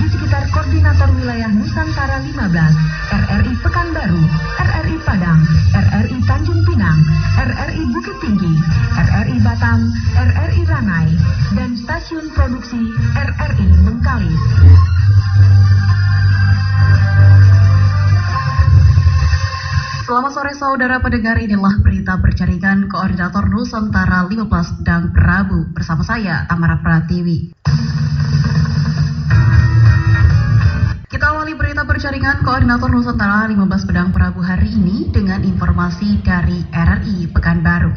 di sekitar Koordinator Wilayah Nusantara 15, RRI Pekanbaru, RRI Padang, RRI Tanjung Pinang, RRI Bukit Tinggi, RRI Batam, RRI Ranai, dan stasiun produksi RRI Bengkalis. Selamat sore saudara pendengar inilah berita berjaringan Koordinator Nusantara 15 dan Prabu bersama saya Tamara Pratiwi. Kita awali berita berjaringan Koordinator Nusantara 15 Pedang Prabu hari ini dengan informasi dari RRI Pekanbaru.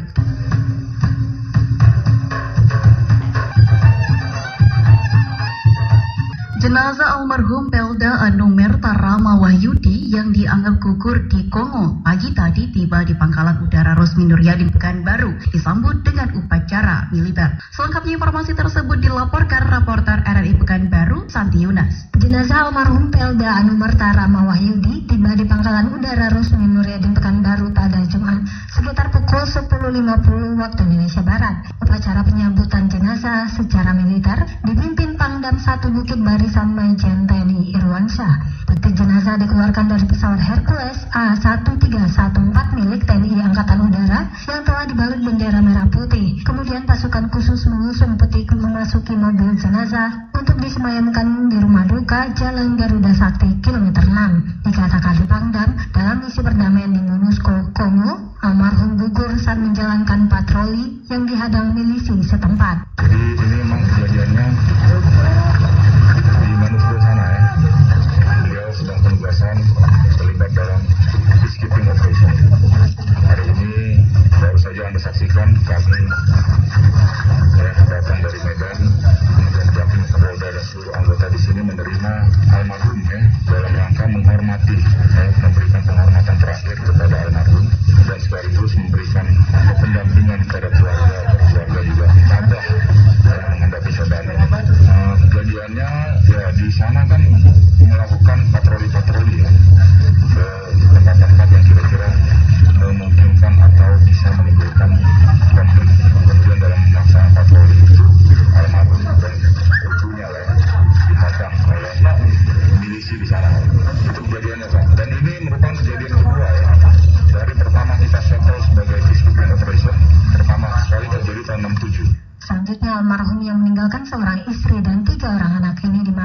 Jenazah almarhum Pelda Anumer Tarama Wahyudi yang dianggap gugur di Kongo pagi tadi tiba di Pangkalan Udara Rosmi Nuryadin Pekanbaru disambut dengan upacara militer. Selengkapnya informasi tersebut dilaporkan reporter RRI Pekanbaru Santi Yunas. Jenazah almarhum Pelda Anumer Tarama Wahyudi tiba di Pangkalan Udara Rosmi Nuryadin Pekanbaru pada Jumat sekitar pukul 10.50 waktu Indonesia Barat. Upacara penyambutan jenazah secara militer dipimpin Pangdam 1 Bukit Barisan Maijen TNI Irwansyah. Peti jenazah dikeluarkan dari pesawat Hercules A1314 milik TNI Angkatan Udara yang telah dibalut bendera merah putih. Kemudian pasukan khusus mengusung peti memasuki mobil jenazah untuk disemayamkan di rumah duka Jalan Garuda Sakti kilometer 6. Dikatakan di Pangdam dalam misi perdamaian di MONUSCO Kongo, almarhum gugur saat menjalankan patroli yang dihadang milisi setempat.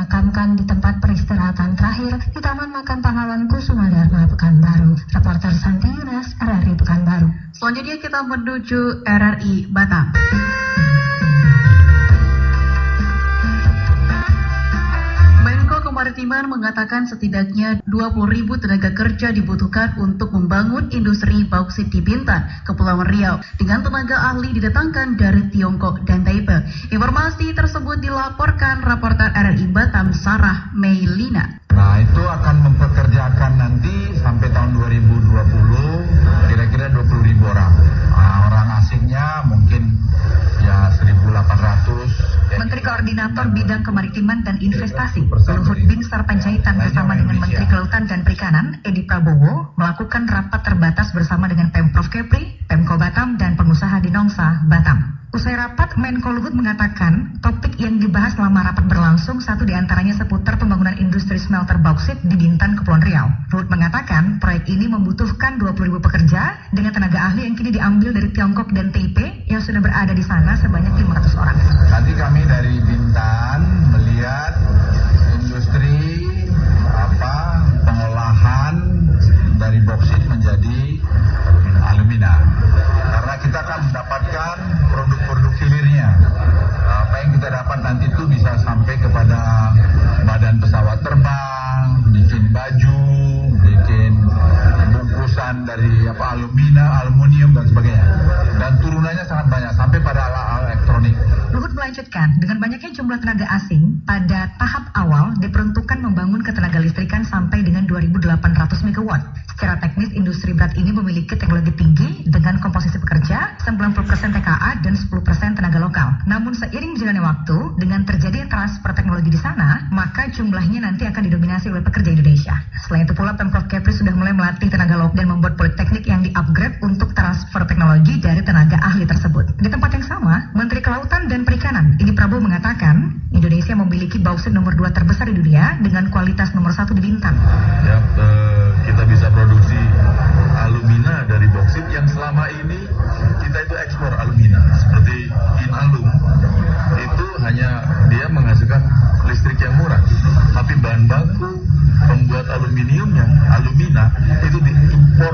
Dimakamkan di tempat peristirahatan terakhir di Taman Makam Pahlawan Kusuma Dharma Pekanbaru. Reporter Santi Yunas, RRI Pekanbaru. Selanjutnya kita menuju RRI Batam. Kemaritiman mengatakan setidaknya 20.000 tenaga kerja dibutuhkan untuk membangun industri bauksit di Bintan, Kepulauan Riau, dengan tenaga ahli didatangkan dari Tiongkok dan Taipei. Informasi tersebut dilaporkan reporter RRI Batam Sarah Meilina. Nah itu akan mempekerjakan nanti sampai tahun 2020 kira-kira 20 ribu orang. Nah, orang asingnya mungkin ya 1.800. ya Menteri gitu. Koordinator Bidang Kemaritiman dan Investasi Luhut Binsar Panjaitan bersama dengan Menteri Kelautan dan Perikanan Edi Prabowo melakukan rapat terbatas bersama dengan Pemprov Kepri, Pemko Batam, dan pengusaha di Nongsa, Batam. Usai rapat, Menko Luhut mengatakan topik yang dibahas selama rapat berlangsung satu di antaranya seputar pembangunan industri smelter bauksit di Bintan, Kepulauan Riau. Luhut mengatakan proyek ini membutuhkan 20.000 pekerja dengan tenaga ahli yang kini diambil dari Tiongkok dan TIP yang sudah berada di sana sebanyak 500 orang. Nanti kami dari Bintan melihat industri apa pengolahan dari boksit menjadi alumina. Karena kita akan mendapatkan produk-produk hilirnya. Apa yang kita dapat nanti itu bisa sampai kepada badan pesawat terbang, bikin baju, bikin bungkusan dari apa alumina, aluminium dan sebagainya. Dan turunannya sangat banyak sampai pada alat-alat elektronik. Luhut melanjutkan, dengan banyaknya jumlah tenaga asing, pada tahap awal diperuntukkan membangun ketenaga listrikan sampai dengan 2.800 MW. Secara teknis, industri berat ini memiliki teknologi tinggi dengan komposisi pekerja 90% TKA dan 10% tenaga lokal. Namun seiring berjalannya waktu, dengan terjadinya transfer teknologi di sana, jumlahnya nanti akan didominasi oleh pekerja Indonesia. Selain itu pula, Pemprov Kepri sudah mulai melatih tenaga lokal dan membuat politeknik yang di-upgrade untuk transfer teknologi dari tenaga ahli tersebut. Di tempat yang sama, Menteri Kelautan dan Perikanan, Edi Prabowo mengatakan, Indonesia memiliki bauksit nomor 2 terbesar di dunia dengan kualitas nomor satu di Bintan. Ya, eh, kita bisa produksi alumina dari bauksit yang selama ini kita itu ekspor alumina seperti Inalum itu hanya dia menghasilkan listrik yang murah tapi bahan baku pembuat aluminiumnya alumina itu diimpor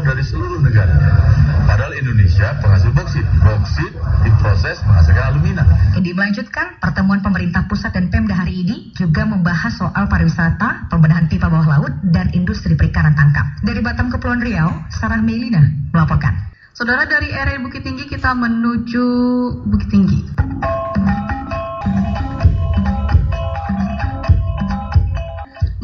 dari seluruh negara padahal Indonesia penghasil bauksit bauksit diproses menghasilkan alumina Ini melanjutkan pertemuan pemerintah pusat dan Pemda hari ini juga membahas soal pariwisata, pembenahan pipa bawah laut, dan industri perikanan tangkap. Dari Batam Kepulauan Riau, Sarah Melina melaporkan. Saudara dari area Bukit Tinggi kita menuju Bukit Tinggi.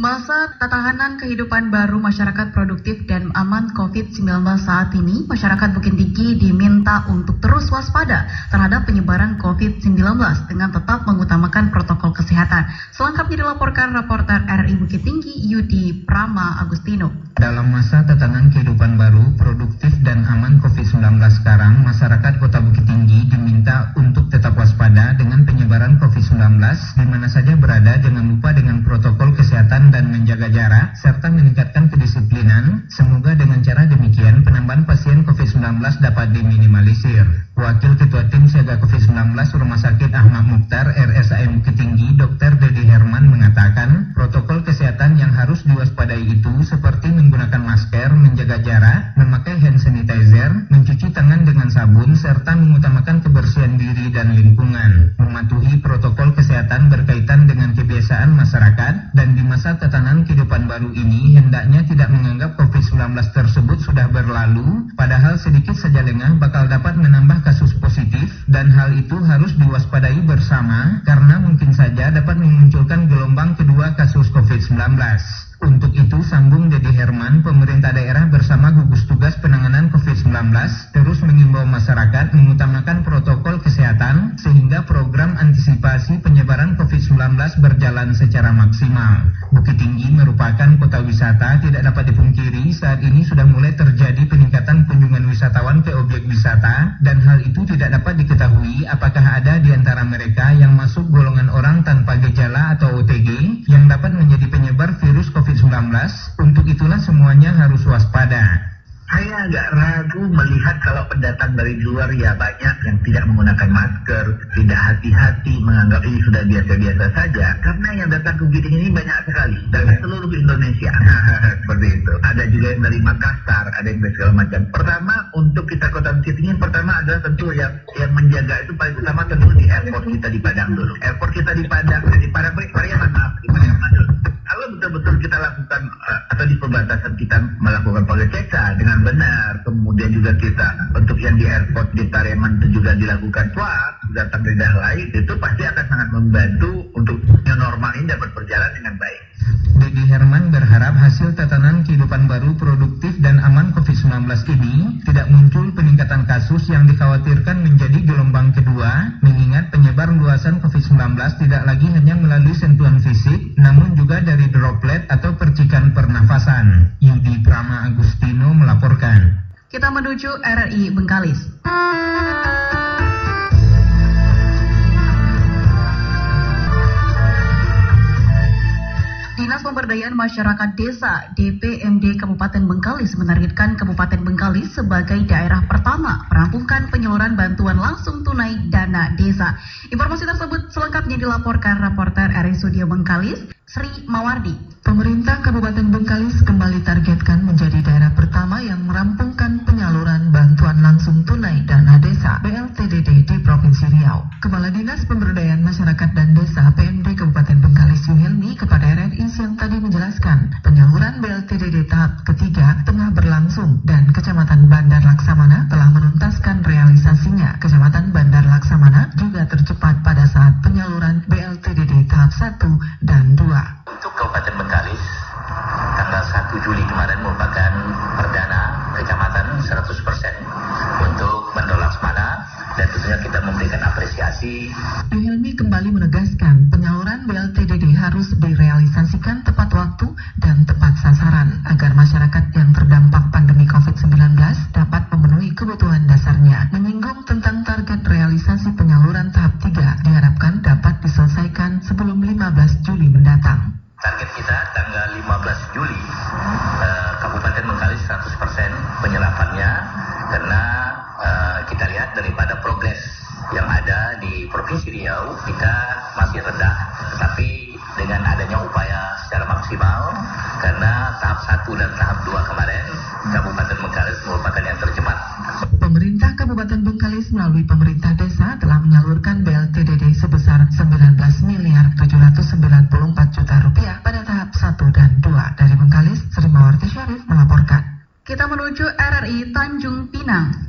Masa tatahanan kehidupan baru masyarakat produktif dan aman COVID-19 saat ini, masyarakat Bukit Tinggi diminta untuk terus waspada terhadap penyebaran COVID-19 dengan tetap mengutamakan protokol kesehatan. Selengkapnya dilaporkan reporter RI Bukit Tinggi Yudi Prama Agustino. Dalam masa tatanan kehidupan baru, produktif dan aman COVID-19 sekarang, masyarakat Kota Bukit Tinggi diminta untuk tetap waspada dengan penyebaran COVID-19 di mana saja berada, jangan lupa dengan protokol kesehatan dan menjaga jarak, serta meningkatkan kedisiplinan. Semoga dengan cara demikian penambahan pasien COVID-19 dapat diminimalisir. Wakil Ketua Tim Siaga COVID-19 Rumah Sakit Ahmad Mukhtar RSAM Bukit Tinggi, Dr. Dedi Herman mengatakan, protokol kesehatan yang harus diwaspadai itu seperti menggunakan masker, menjaga jarak, memakai hand sanitizer, mencuci tangan dengan sabun, serta mengutamakan kebersihan diri dan lingkungan. Mematuhi protokol kesehatan berkaitan dengan kebiasaan masyarakat dan di masa tatanan kehidupan baru ini hendaknya tidak menganggap COVID-19 tersebut sudah berlalu, padahal sedikit saja lengah bakal dapat menambah kasus positif dan hal itu harus diwaspadai bersama karena mungkin saja dapat memunculkan gelombang kedua kasus COVID-19. Untuk itu, sambung Dedi Herman, pemerintah daerah bersama gugus tugas penanganan COVID-19 terus mengimbau masyarakat mengutamakan protokol kesehatan sehingga program antisipasi penyebaran COVID-19 berjalan secara maksimal. Bukit Tinggi merupakan kota wisata tidak dapat dipungkiri saat ini sudah mulai terjadi peningkatan kunjungan wisatawan ke objek wisata dan hal itu tidak dapat diketahui apakah ada di antara mereka yang masuk golongan orang tanpa gejala atau OTG yang dapat menjadi penyebar virus COVID-19. Untuk itulah semuanya harus waspada. Saya agak ragu melihat kalau pendatang dari luar ya banyak yang tidak menggunakan masker, tidak ini sudah biasa-biasa saja. Karena yang datang ke Tinggi ini banyak sekali dari seluruh Indonesia. Seperti itu. Ada juga yang dari Makassar, ada yang dari segala macam. Pertama untuk kita kota Bukit Tinggi pertama adalah tentu yang yang menjaga itu paling utama tentu di airport kita di Padang dulu. Airport kita di Padang, di Padang Pariaman maaf. Betul-betul kita lakukan uh, atau di perbatasan kita melakukan pengecekan dengan benar, kemudian juga kita untuk yang di airport di Pariaman itu juga dilakukan swab datang dari daerah lain, itu pasti akan sangat membantu untuk normal ini dapat berjalan dengan baik. Dedi Herman berharap hasil tatanan kehidupan baru produktif dan aman COVID-19 ini tidak muncul peningkatan kasus yang dikhawatirkan menjadi gelombang kedua, mengingat penyebar luasan COVID-19 tidak lagi hanya melalui sentuhan fisik, namun juga dari droplet atau percikan pernafasan. Yudi Prama Agustino melaporkan. Kita Bengkalis. Dinas Pemberdayaan Masyarakat Desa DPMD Kabupaten Bengkalis menargetkan Kabupaten Bengkalis sebagai daerah pertama merampungkan penyaluran bantuan langsung tunai dana desa. Informasi tersebut selengkapnya dilaporkan reporter RI Studio Bengkalis, Sri Mawardi. Pemerintah Kabupaten Bengkalis kembali targetkan tentunya kita memberikan apresiasi. Ahilmi kembali menegaskan penyaluran BLT DD harus direalisasikan tepat waktu dan tepat sasaran agar masyarakat yang terdampak pandemi COVID-19 dapat memenuhi kebutuhan dasarnya. Menyinggung tentang target realisasi penyaluran tahap 3 diharapkan dapat diselesaikan sebelum 15 Juli mendatang. Target kita tanggal 15 Juli eh, Kabupaten mengkali 100% penyerapannya karena lihat daripada progres yang ada di Provinsi Riau, kita masih rendah. Tetapi dengan adanya upaya secara maksimal, karena tahap 1 dan tahap 2 kemarin, Kabupaten Bengkalis merupakan yang tercemat. Pemerintah Kabupaten Bengkalis melalui pemerintah desa telah menyalurkan BLTDD sebesar 19 miliar 794 juta rupiah pada tahap 1 dan 2. Dari Bengkalis, Sri Mawarti Syarif melaporkan. Kita menuju RRI Tanjung Pinang.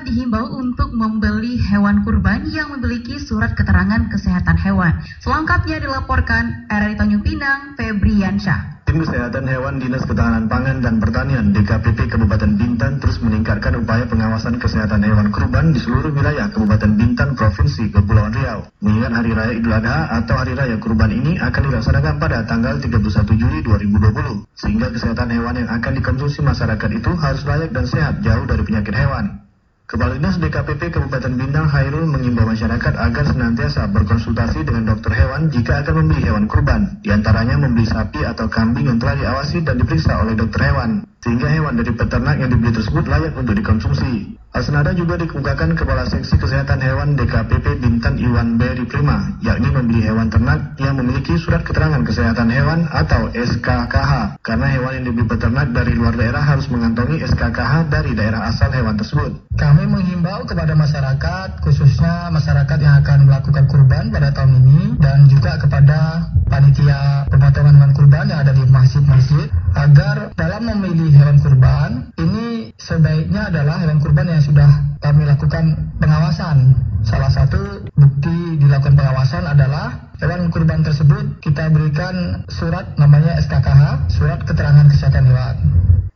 Masyarakat dihimbau untuk membeli hewan kurban yang memiliki surat keterangan kesehatan hewan. Selengkapnya dilaporkan RRI Tanjung Pinang, Febriansyah. Tim Kesehatan Hewan Dinas Ketahanan Pangan dan Pertanian DKPP Kabupaten Bintan terus meningkatkan upaya pengawasan kesehatan hewan kurban di seluruh wilayah Kabupaten Bintan Provinsi Kepulauan Riau. Mengingat Hari Raya Idul Adha atau Hari Raya Kurban ini akan dilaksanakan pada tanggal 31 Juli 2020, sehingga kesehatan hewan yang akan dikonsumsi masyarakat itu harus layak dan sehat jauh dari penyakit hewan. Kepala Dinas DKPP Kabupaten Bintang Hairul mengimbau masyarakat agar senantiasa berkonsultasi dengan dokter hewan jika akan membeli hewan kurban, Di antaranya membeli sapi atau kambing yang telah diawasi dan diperiksa oleh dokter hewan, sehingga hewan dari peternak yang dibeli tersebut layak untuk dikonsumsi. Senada juga dikemukakan Kepala Seksi Kesehatan Hewan DKPP Bintan Iwan Beri Prima, yakni membeli hewan ternak yang memiliki surat keterangan kesehatan hewan atau SKKH, karena hewan yang dibeli peternak dari luar daerah harus mengantongi SKKH dari daerah asal hewan tersebut. Kami menghimbau kepada masyarakat, khususnya masyarakat yang akan melakukan kurban pada tahun ini, dan juga kepada panitia pemotongan hewan kurban yang ada di masjid-masjid, agar memilih hewan kurban, ini sebaiknya adalah hewan kurban yang sudah kami lakukan pengawasan. Salah satu bukti dilakukan pengawasan adalah hewan kurban tersebut kita berikan surat namanya SKKH, surat keterangan kesehatan hewan.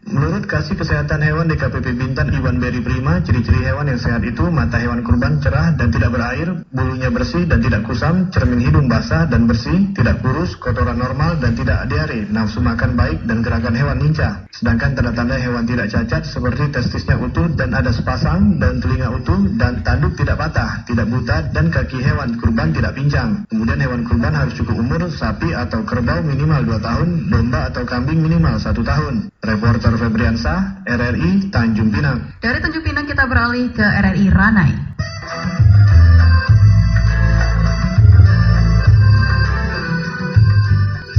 Menurut Kasih Kesehatan Hewan DKPP Bintan Iwan Beri Prima, ciri-ciri hewan yang sehat itu mata hewan kurban cerah dan tidak berair, bulunya bersih dan tidak kusam, cermin hidung basah dan bersih, tidak kurus, kotoran normal dan tidak diare, nafsu makan baik dan gerakan hewan lincah. Sedangkan tanda-tanda hewan tidak cacat seperti testisnya utuh dan ada sepasang dan telinga utuh dan tanduk tidak patah, tidak buta dan kaki hewan kurban tidak pincang. Kemudian hewan kurban harus cukup umur, sapi atau kerbau minimal 2 tahun, domba atau kambing minimal 1 tahun. Reporter Febriansa, RRI Tanjung Pinang. Dari Tanjung Pinang kita beralih ke RRI Ranai.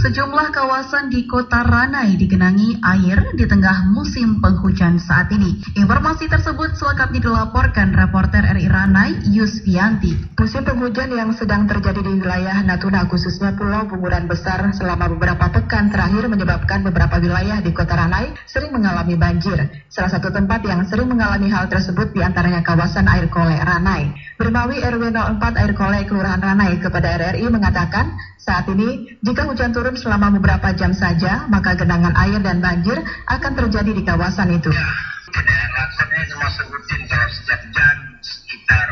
Sejumlah kawasan di kota Ranai digenangi air di tengah musim penghujan saat ini. Informasi tersebut selengkapnya dilaporkan reporter RI Ranai Yusfianti. Musim penghujan yang sedang terjadi di wilayah Natuna khususnya Pulau Bunguran Besar selama beberapa pekan terakhir menyebabkan beberapa wilayah di kota Ranai sering mengalami banjir. Salah satu tempat yang sering mengalami hal tersebut di antaranya kawasan air kole Ranai. Bermawi RW 04 air kole Kelurahan Ranai kepada RRI mengatakan saat ini jika hujan turun selama beberapa jam saja maka genangan air dan banjir akan terjadi di kawasan itu. Ya, maksudnya cuma sebutin kalau setiap jam sekitar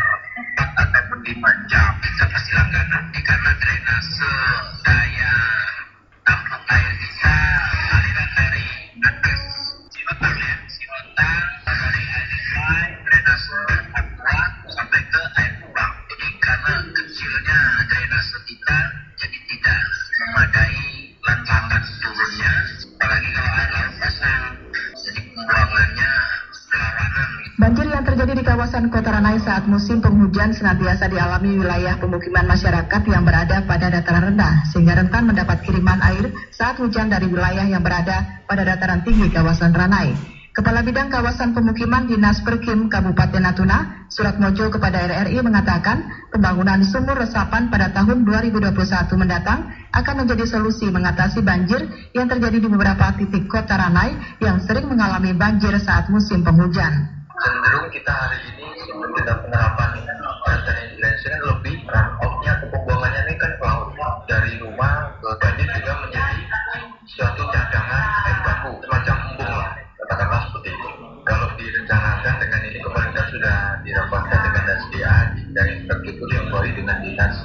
4 ataupun 5 jam kita pasti langganan karena drainase daya tampung air kita saat musim penghujan senantiasa dialami wilayah pemukiman masyarakat yang berada pada dataran rendah, sehingga rentan mendapat kiriman air saat hujan dari wilayah yang berada pada dataran tinggi kawasan Ranai. Kepala Bidang Kawasan Pemukiman Dinas Perkim Kabupaten Natuna, Surat Mojo kepada RRI mengatakan pembangunan sumur resapan pada tahun 2021 mendatang akan menjadi solusi mengatasi banjir yang terjadi di beberapa titik kota Ranai yang sering mengalami banjir saat musim penghujan cenderung kita hari ini kita penerapan integrasi kan lebih run-off-nya atau pembuangannya ini kan ke dari rumah ke banjir juga menjadi suatu cadangan air baku semacam embung lah katakanlah seperti itu. Kalau direncanakan dengan ini pemerintah sudah dirapatkan dengan SDA dan baru dengan dinas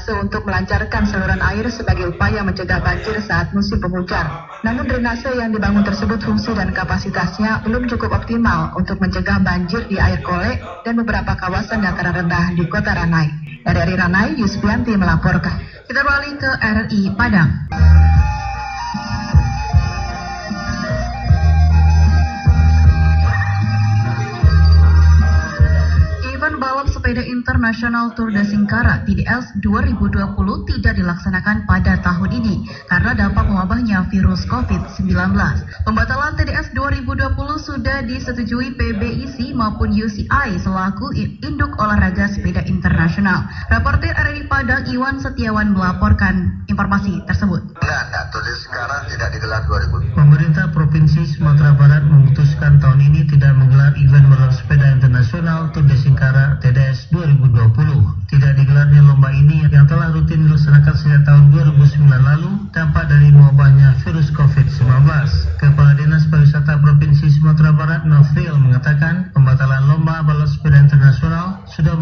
drainase-drainase untuk melancarkan saluran air sebagai upaya mencegah banjir saat musim penghujan. Namun drainase yang dibangun tersebut fungsi dan kapasitasnya belum cukup optimal untuk mencegah banjir di air kolek dan beberapa kawasan dataran rendah di kota Ranai. Dari Ranai, Yusbianti melaporkan. Kita beralih ke RRI Padang. Sepeda internasional Tour de Singkara TDS 2020 tidak dilaksanakan pada tahun ini karena dampak mewabahnya virus COVID-19. Pembatalan TDS 2020 sudah disetujui PBIC maupun UCI selaku induk olahraga sepeda internasional. Reporter RRI Padang Iwan Setiawan melaporkan informasi tersebut. Enggak. Tour de Singkara tidak digelar 2020. Pemerintah Provinsi Sumatera Barat memutuskan tahun ini tidak menggelar event balap sepeda internasional Tour de Singkara TDS 2020. Tidak digelarnya lomba ini yang telah rutin dilaksanakan sejak tahun 2009 lalu dampak dari mewabahnya virus COVID-19. Kepala Dinas Pariwisata Provinsi Sumatera Barat Nofril mengatakan pembatalan lomba balap sepeda internasional sudah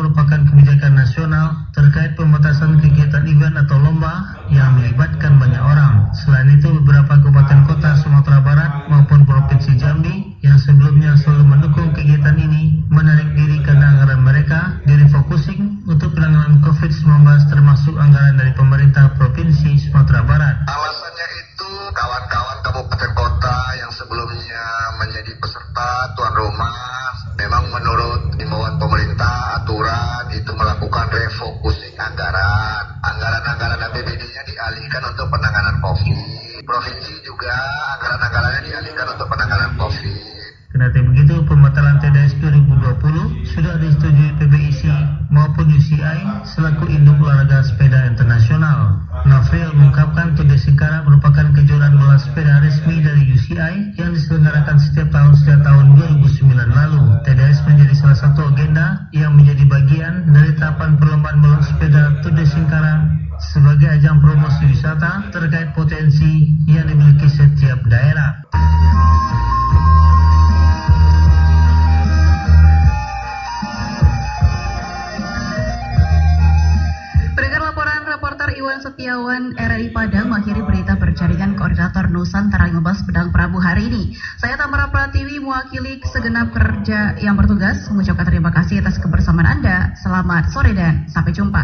dialihkan untuk penanganan COVID. Provinsi juga anggaran-anggarannya dialihkan untuk penanganan COVID. Kendati begitu, pembatalan TDS 2020 sudah disetujui PBIC maupun UCI selaku induk olahraga sepeda internasional. Nafril mengungkapkan de Singkara merupakan kejuaraan bola sepeda resmi dari UCI yang diselenggarakan setiap tahun sejak tahun 2009 lalu. TDS menjadi salah satu agenda yang menjadi bagian dari tahapan perlombaan balap sepeda Tour de Singkara sebagai ajang terkait potensi yang dimiliki setiap daerah. Iwan Setiawan RRI Padang mengakhiri berita berjaringan Koordinator Nusantara 15 Pedang Prabu hari ini. Saya Tamara Pratiwi mewakili segenap kerja yang bertugas mengucapkan terima kasih atas kebersamaan Anda. Selamat sore dan sampai jumpa.